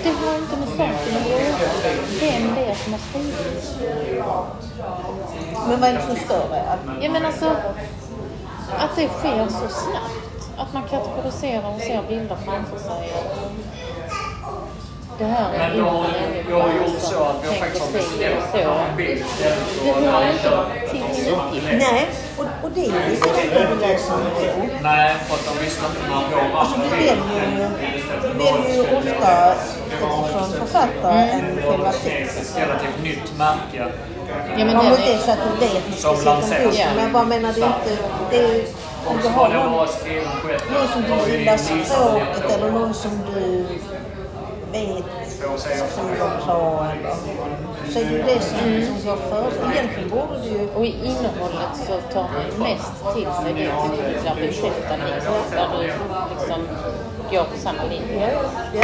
Det har inte med saken att göra. Vem det är som har skrivit. men vad är det som stör dig? Ja men alltså... Att det sker så snabbt. Att man kategoriserar och ser bilder framför sig. Det här är Men jag har, jag har gjort så att faktiskt har beställt och så. en bil. Det hör inte till uppgift. Nej, och, och det är ju en bok. Nej, för att de visste inte när jag var Alltså du väljer ju, ju ofta utifrån författare än själva texten. Ett relativt nytt märke. Ja, men det är så att du vet Som lanseras. Men jag bara menar, det är inte... Det är, om du har någon, någon som du gillar språket eller någon som du vet skriver bra eller... Så är det det som, som går före. Egentligen borde du ju... och i innehållet så tar man mest till sig det titlar bekräftar dig. Där du liksom går på samma linje. Ja,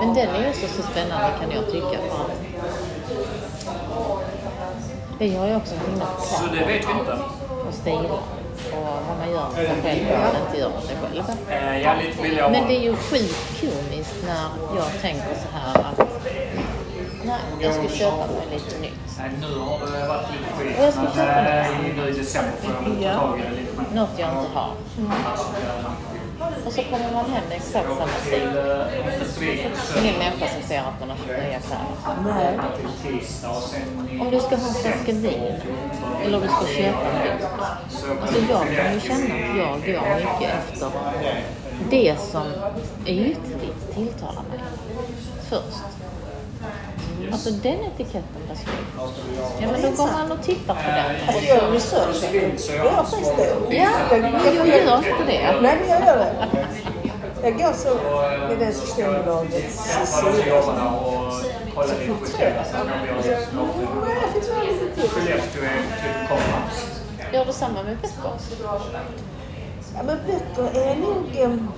Men den är också så spännande kan jag tycka. Vi har ju också himla Så det vet vi inte. och stilar. Och vad man gör med sig själv och vad man inte gör med sig själv. Men det är ju sjukt komiskt när jag tänker så här att nej, jag ska köpa mig lite nytt. Nu har det varit lite skit. Jag ska köpa eh, nu i december får jag ta tag i det lite. Något jag inte har. Och så kommer man hem med exakt samma stil. Ingen människa som ser att man har köpt nya kläder. nej. Om du ska ha en flaska vin eller du ska köpa en bok. Alltså jag kan ju känna att jag går mycket efter det som ytligt tilltalar mig först. Alltså den etiketten blir snygg. Ja men då går man och tittar på den. Att göra research. Jag gör faktiskt det. Ja, jag gör inte det. Nej, men jag gör det. Jag går så med det Systembolagets sida. Så filtrerar Nej, jag. Gör du samma med böcker? Ja, men böcker är nog... em,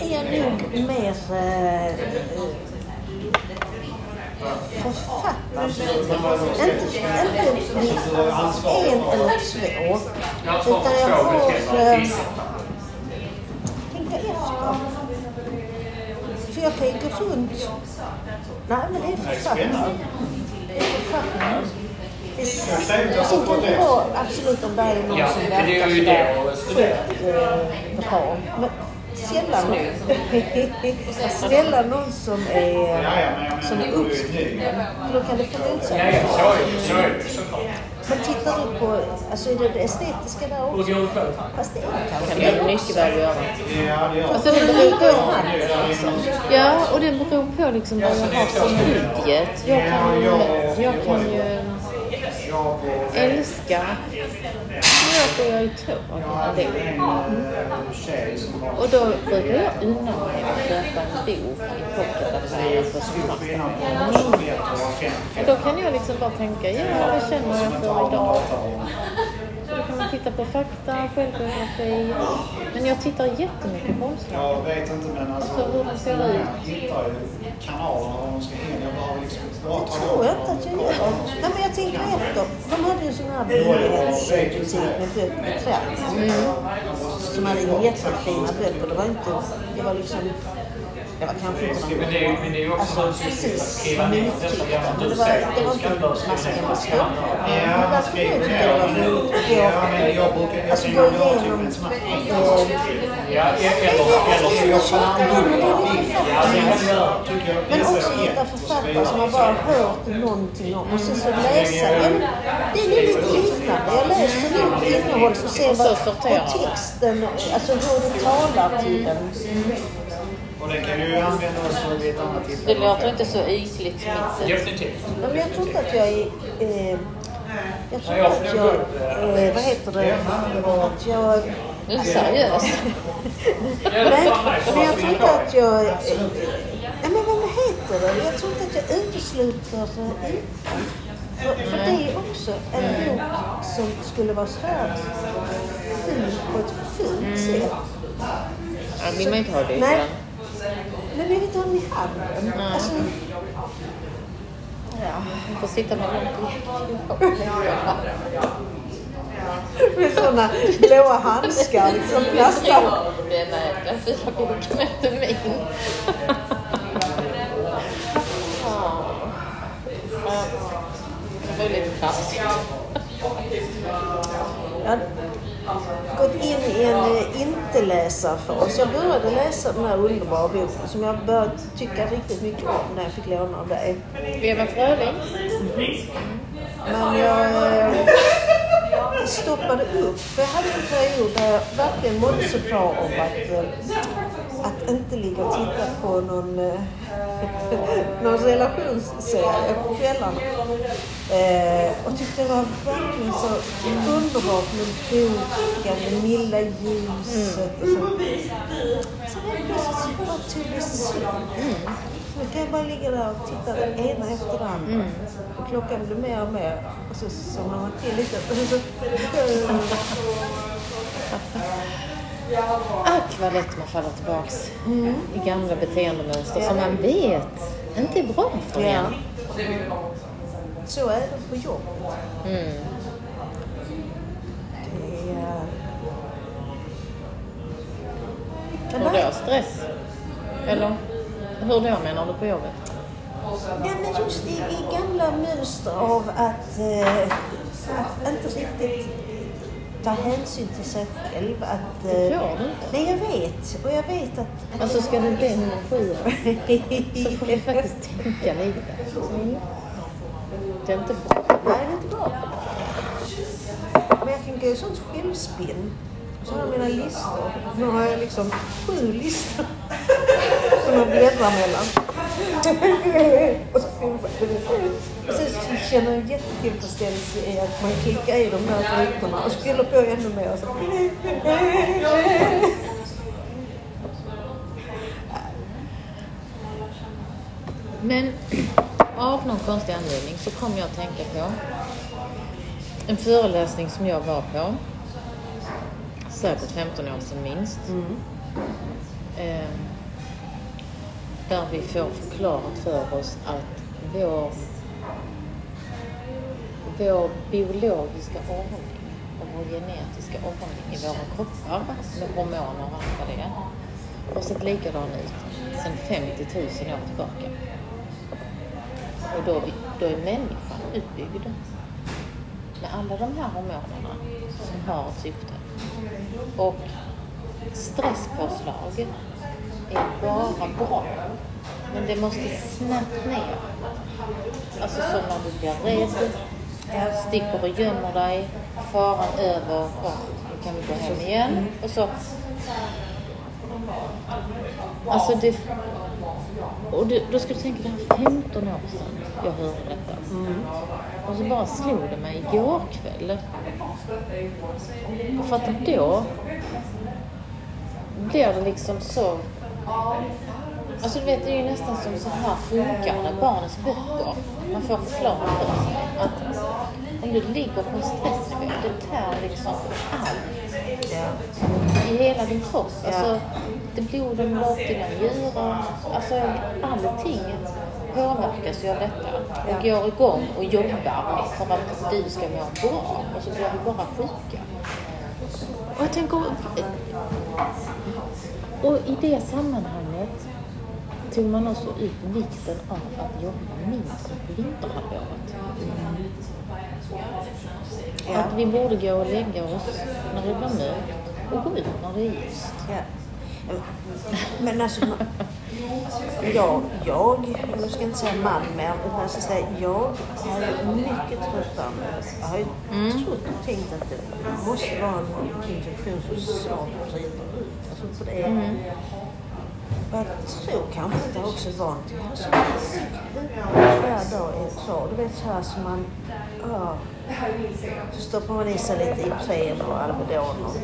Är nog mer... Författare. Inte, inte en eller två. Utan jag har... tänka efter. För jag kan ju gå runt... Nej, men det är författare. Det är författare. Det är- Sen kan det vara absolut om det är någon Ja, som men det är verkar ju sådär det sjukt bra. Men sällan, sällan *laughs* någon som är, som är uppskriven. För då kan det det. Det såklart. Men tittar du på, alltså är det det estetiska där också? det? Fast det är kan kanske det mycket väl göra. Ja, det gör Alltså det beror på, ja, och det beror på liksom vad jag har som budget. Jag kan ju, jag kan ju älska löper jag i tåg en del. tjej som Och då brukar jag unna mig att köpa en bok i pocketaffären på sommarställen. Och då kan jag liksom bara tänka, ja vad känner jag för idag? Så då kan man titta på fakta, självbiografi. Men jag tittar jättemycket på omslag. Jag vet inte men alltså... Alltså hur de ser ut. Jag hittar ju kanaler där de ska in. Jag behöver liksom bara ta tror jag inte att jag gör. Nej, men jag tänker efter. De hade ju sån här billighetsbutik med böcker i trakt. Som hade jättefina böcker. Det var inte... Det var liksom... Det var kanske inte Men någon... det är ju men det är ju också Alltså att precis skriva ner nytryckta. gamla Men du säger. var Du ska Ja, tyckte ner det att Ja, men jag brukar... Alltså gå typ igenom... eh, Ja, eller... eller. Ja, det du jag Men också hitta så författare som man bara hört någonting om och sen så läsa. Men Det är lite liknande. Jag läser nog innehåll så ser Och så vad texten, alltså hur det talar till den. Och den kan ju använda också vid ett annat Det tillfälle. låter inte så ytligt som mitt sätt. Definitivt. Men jag tror inte att jag är... Eh, jag tror inte att jag... Eh, vad heter det? Att jag... Du är seriös. Nej, men jag tror inte att jag... Eh, ja, men vad heter det? Jag tror inte att jag utesluter... eh, För, för det är också en bok som skulle vara här fin på ett fint sätt. Ja, vill man inte ha det. Nej. Men jag vill inte ha den i handen. Alltså, Ja, man får sitta med långt med sådana blåa handskar liksom. Nästan. Den fina boken är inte min. Det var lite kraftigt. En eh, inte-läsarfas. Jag började läsa den här underbara boken som jag började tycka riktigt mycket om när jag fick låna av dig. Eva Fröling. Men jag eh, stoppade upp. För jag hade en period där jag verkligen mådde så bra om att, eh, att inte ligga och titta på någon, eh, *laughs* någon relationsserie på kvällarna. Eh, och tyckte det var verkligen så underbart med boken, det milda ljuset och så. Helt plötsligt så bara tog det slut. Nu kan jag bara ligga där och titta den ena efter den andra. Och klockan blir mer och mer. Och så somnar man till lite. Och så, Ack *laughs* vad lätt man faller tillbaks i gamla beteendemönster som man vet inte är bra för ja. en. Så är det på jobbet. Mm. Det är... Hur då? Stress? Eller? Hur då menar du på jobbet? Ja, men just i, i gamla mönster av att, eh, att inte riktigt ta hänsyn till sig själv. Att, Det eh, får du inte. nej, jag vet. Och jag vet att... att Alltså ska du nummer sju så får du faktiskt tänka lite. Mm. Det är inte bra. Nej, det är inte bra. Men jag i sånt självspinn. Så har jag mina listor. Nu har jag liksom sju listor *laughs* som jag bläddrar mellan. Och så, och så känner jag jättetillfredsställelse i att man klickar i de där rutorna och så fyller på ännu mer. Och så. Men av någon konstig anledning så kom jag att tänka på en föreläsning som jag var på. Säkert 15 år sedan minst. Eh, där vi får förklarat för oss att vår, vår biologiska ordning och vår genetiska ordning i våra kroppar med hormoner och allt vad det är har sett likadan ut sedan 50 000 år tillbaka. Och då, då är människan utbyggd med alla de här hormonerna som har ett syfte. Och stresspåslag är bara bra. Men det måste snabbt ner. Alltså som när du blir rädd, sticker och gömmer dig, faran över, ja, nu kan vi gå hem igen. Och så Alltså det... Och du, då ska du tänka, det här 15 år sedan jag hörde detta. Och så bara slog det mig igår kväll. För att då blir det liksom så... Alltså du vet, det är ju nästan som så här funkar det, barnens böcker. Man får förklara för sig att om du ligger på en stressnivå, det tär liksom allt i hela din kropp. Alltså, det bloden bort dina njurar. Alltså allting påverkas ju av detta. Och går igång och jobbar för att du ska må bra. Och så blir vi bara sjuka. Och jag tänker... Och i det sammanhanget tog man också ut vikten av att jobba mindre på vinterhalvåret. Ja. Att vi borde gå och lägga oss när det blir mörkt och gå ut när det är ljust. Ja. Men alltså, jag, jag, nu ska jag inte säga man mer, utan jag ska säga jag ju mycket tröttare Jag har ju trott och tänkt att det måste vara en infektion som snart ut. Alltså för det, och jag tror kanske att det också någonting. Jag har så varje dag är kvar. Du vet så här som man, ja, så stoppar man i sig lite Ipren och Alvedon och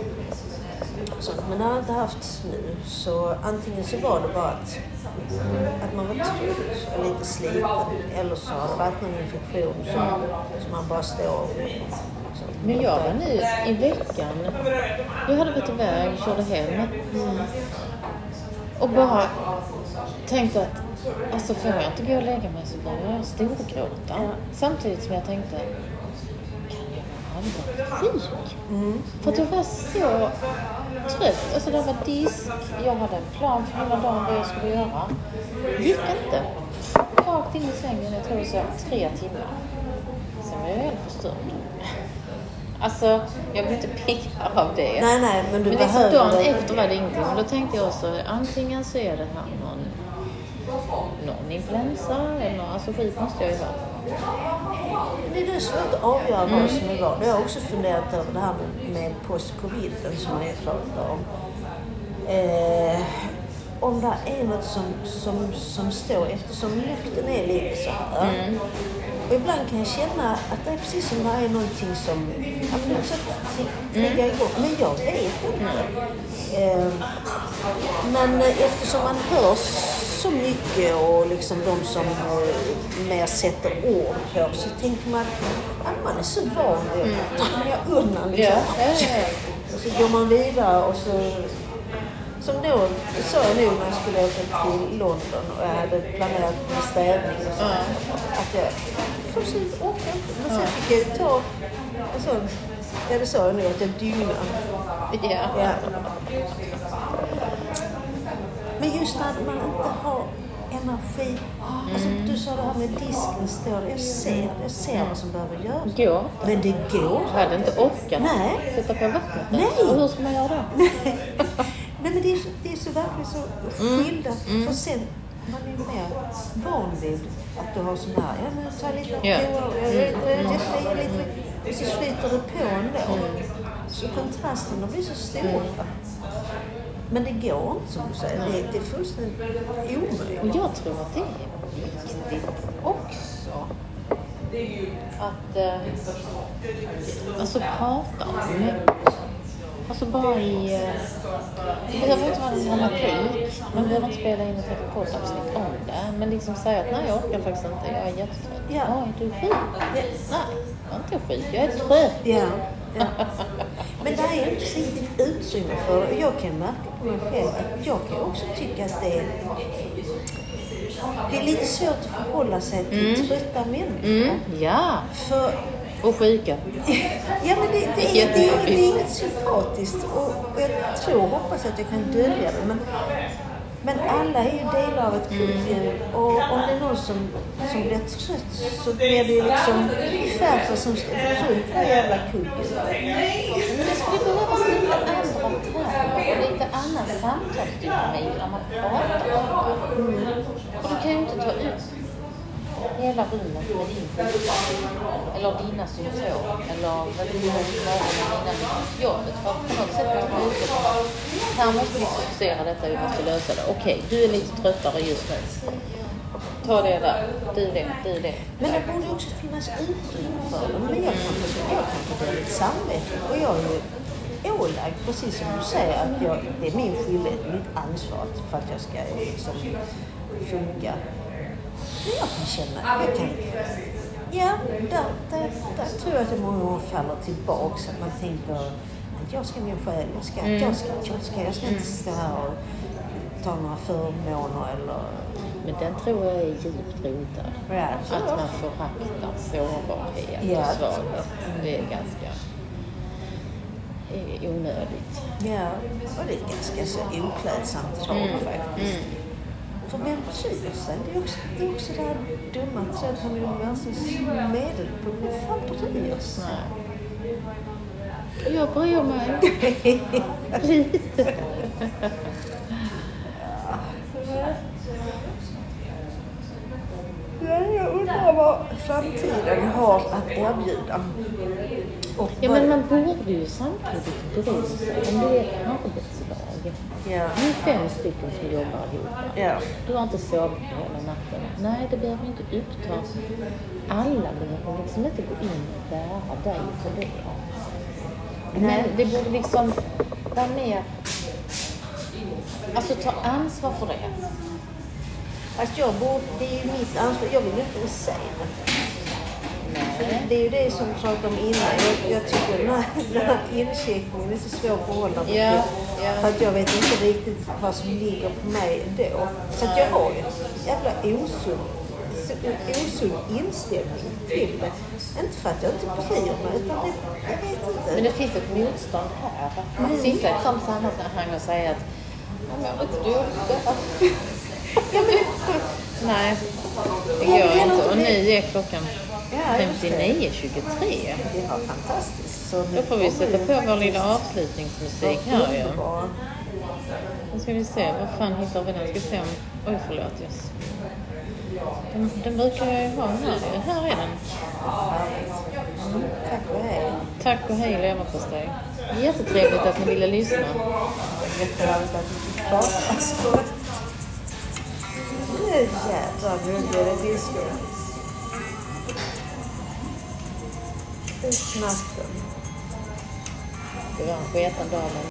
sånt. Men det har jag inte haft nu. Så antingen så var det bara att, att man var trött och lite sliten. Eller så har det varit någon infektion som, som man bara står. Men jag var nu i veckan, jag hade varit iväg, körde hem och bara tänkte att alltså får jag inte gå och lägga mig så börjar jag storgråta. Samtidigt som jag tänkte, allvarligt sjuk? För att jag var så trött. Alltså det var disk, jag hade en plan för hela dagen vad jag skulle göra. gick inte. Rakt in i sängen, jag tror så tre timmar. Sen var jag helt förstörd. Alltså, jag blir inte piggare av det. Nej, nej, men du Men liksom behöver dagen efter var det ingenting. Men då tänkte jag också, antingen så är det här någon, någon influensa eller alltså skit måste jag ju ha. Det är svårt att avgöra Mm. vad som är vad. Jag har också funderat över det här med, post-coviden som ni pratar om. Eh, om det är något som, som, som står, eftersom lukten är lite så här. Mm. Och ibland kan jag känna att det är precis som det är någonting som ja, på något sätt triggar igång. Men jag vet inte. Eh, men eftersom man hör så mycket och liksom de som mer sätter ord på så tänker man att man är så van vid det. tar jag undan liksom. Och så går man vidare och så... Som då sa jag nog när jag skulle åka till London och jag hade planerat med städning och så. Att jag fullständigt orkar inte. Men sen fick jag ta... Och så, ja, det sa jag nog att jag dygnade. ja. Ja. Men just att man inte har energi. Alltså, du sa det här med disken står. Jag ser, jag ser vad som behöver göras. Går. Men det går. Jag hade inte orkat Nej. sätta på vattnet. Nej. Och hur ska man göra då? *laughs* Nej, Nej men det är, så, det är så verkligen så skilda. För sen, man är mer van vid att du har sån här, ja men ta lite Ja. toa, ja, lite, och så flyter det på ändå. Så kontrasterna blir så stora. Men det går inte som du säger, det, det är fullständigt omöjligt. Och jag tror att det är viktigt också att eh, alltså prata om det. Alltså bara i... eh, Det behöver inte vara en dramatik. Man behöver inte spela in ett helt poddavsnitt om det. Men liksom säga att nej, jag orkar faktiskt inte. Jag är jättetrött. Ja. Ja, är du sjuk? Nej, jag är inte sjuk. Jag är trött. Ja, ja. *laughs* Men det är inte riktigt utrymme för det. Och Jag kan märka på mig själv att jag kan också tycka att det är, det är lite svårt att förhålla sig till trötta människor. Mm, ja. För Och sjuka. *laughs* Ja, men det, det, är det, är, det är inget sympatiskt och, och jag tror, hoppas att jag kan dölja det. Men, men alla är ju delar av ett kultur och om det är någon som, som blir trött så blir det ju liksom färre som ska runt det jävla kugget. Men det skulle behövas lite andra termer och lite annan samtalsdynamik när man pratar om det. För du kan ju inte ta ut hela rummet med din sjukdom. Eller dina symptom. Eller vad du har möter med dina jobbet. För på något sätt måste man utgå här måste vi fokusera detta, vi måste lösa det. Okej, du är lite tröttare just nu. Ta det där, du det, du det. Men det borde också finnas utrymme för det. Men jag kan få, jag kan få dåligt samvete. Och jag är ju ålagd, precis som du säger, att jag, det är min skyldighet, mitt ansvar för att jag ska liksom funka. Men jag kan känna, jag kan, ja, där, där, där tror jag att det många gånger faller tillbaks. Att man tänker att jag ska nog själv, jag ska, jag ska, jag ska, jag ska inte stå här och ta några förmåner eller Men den tror jag är djupt rotad. Ja. Att man föraktar sårbarhet Ja. och svaghet. Det är ganska eh, onödigt. Ja, och det är ganska så oklädsamt drag faktiskt. För vem bryr sig? Det är också det, är också det här dumma han är universums medelpunkt. Vem fan bryr sig? Jag bryr mig. *laughs* Lite. Ja, jag undrar vad framtiden har att erbjuda. Och Ja, men man borde ju samtidigt bry sig om det är ett arbetslag. Ja. Ni är fem stycken som jobbar ihop. Ja. Du har inte sovit på hela natten. Nej, det behöver inte uppta. Alla behöver liksom inte gå in och bära dig för det. Men det borde liksom vara mer... Alltså ta ansvar för det. Fast jag borde, det är ju mitt ansvar. Jag vill inte säga det. För det- är ju det som vi pratade om innan. Jag, jag tycker den här, *laughs* den här incheckningen är så svår att förhålla mig Ja, till. För att jag vet inte riktigt vad som ligger på mig då. Så att jag har ju en jävla osund, osund inställning till det. Inte för att jag inte bryr mig, utan det, jag vet inte. Men det finns ett motstånd här. Att sitta i ett sånt sammanhang och säga att "Ja, men jag är inte duktig. *laughs* Nej, det går inte. Och nu är klockan Ja, just det. 59.23. Det var fantastiskt. Så Då får vi sätta på vår lilla avslutningsmusik här ju. Nu ska vi se, vad fan hittar vi den? Ska se om... Oj, förlåt. Yes. Den, den brukar jag ju ha här. Här är den. Mm, tack och hej. Tack och hej leverpastej. Jättetrevligt att ni ville lyssna. Nu jävlar, nu blir det disco. Ut natten. Det var en sketen dag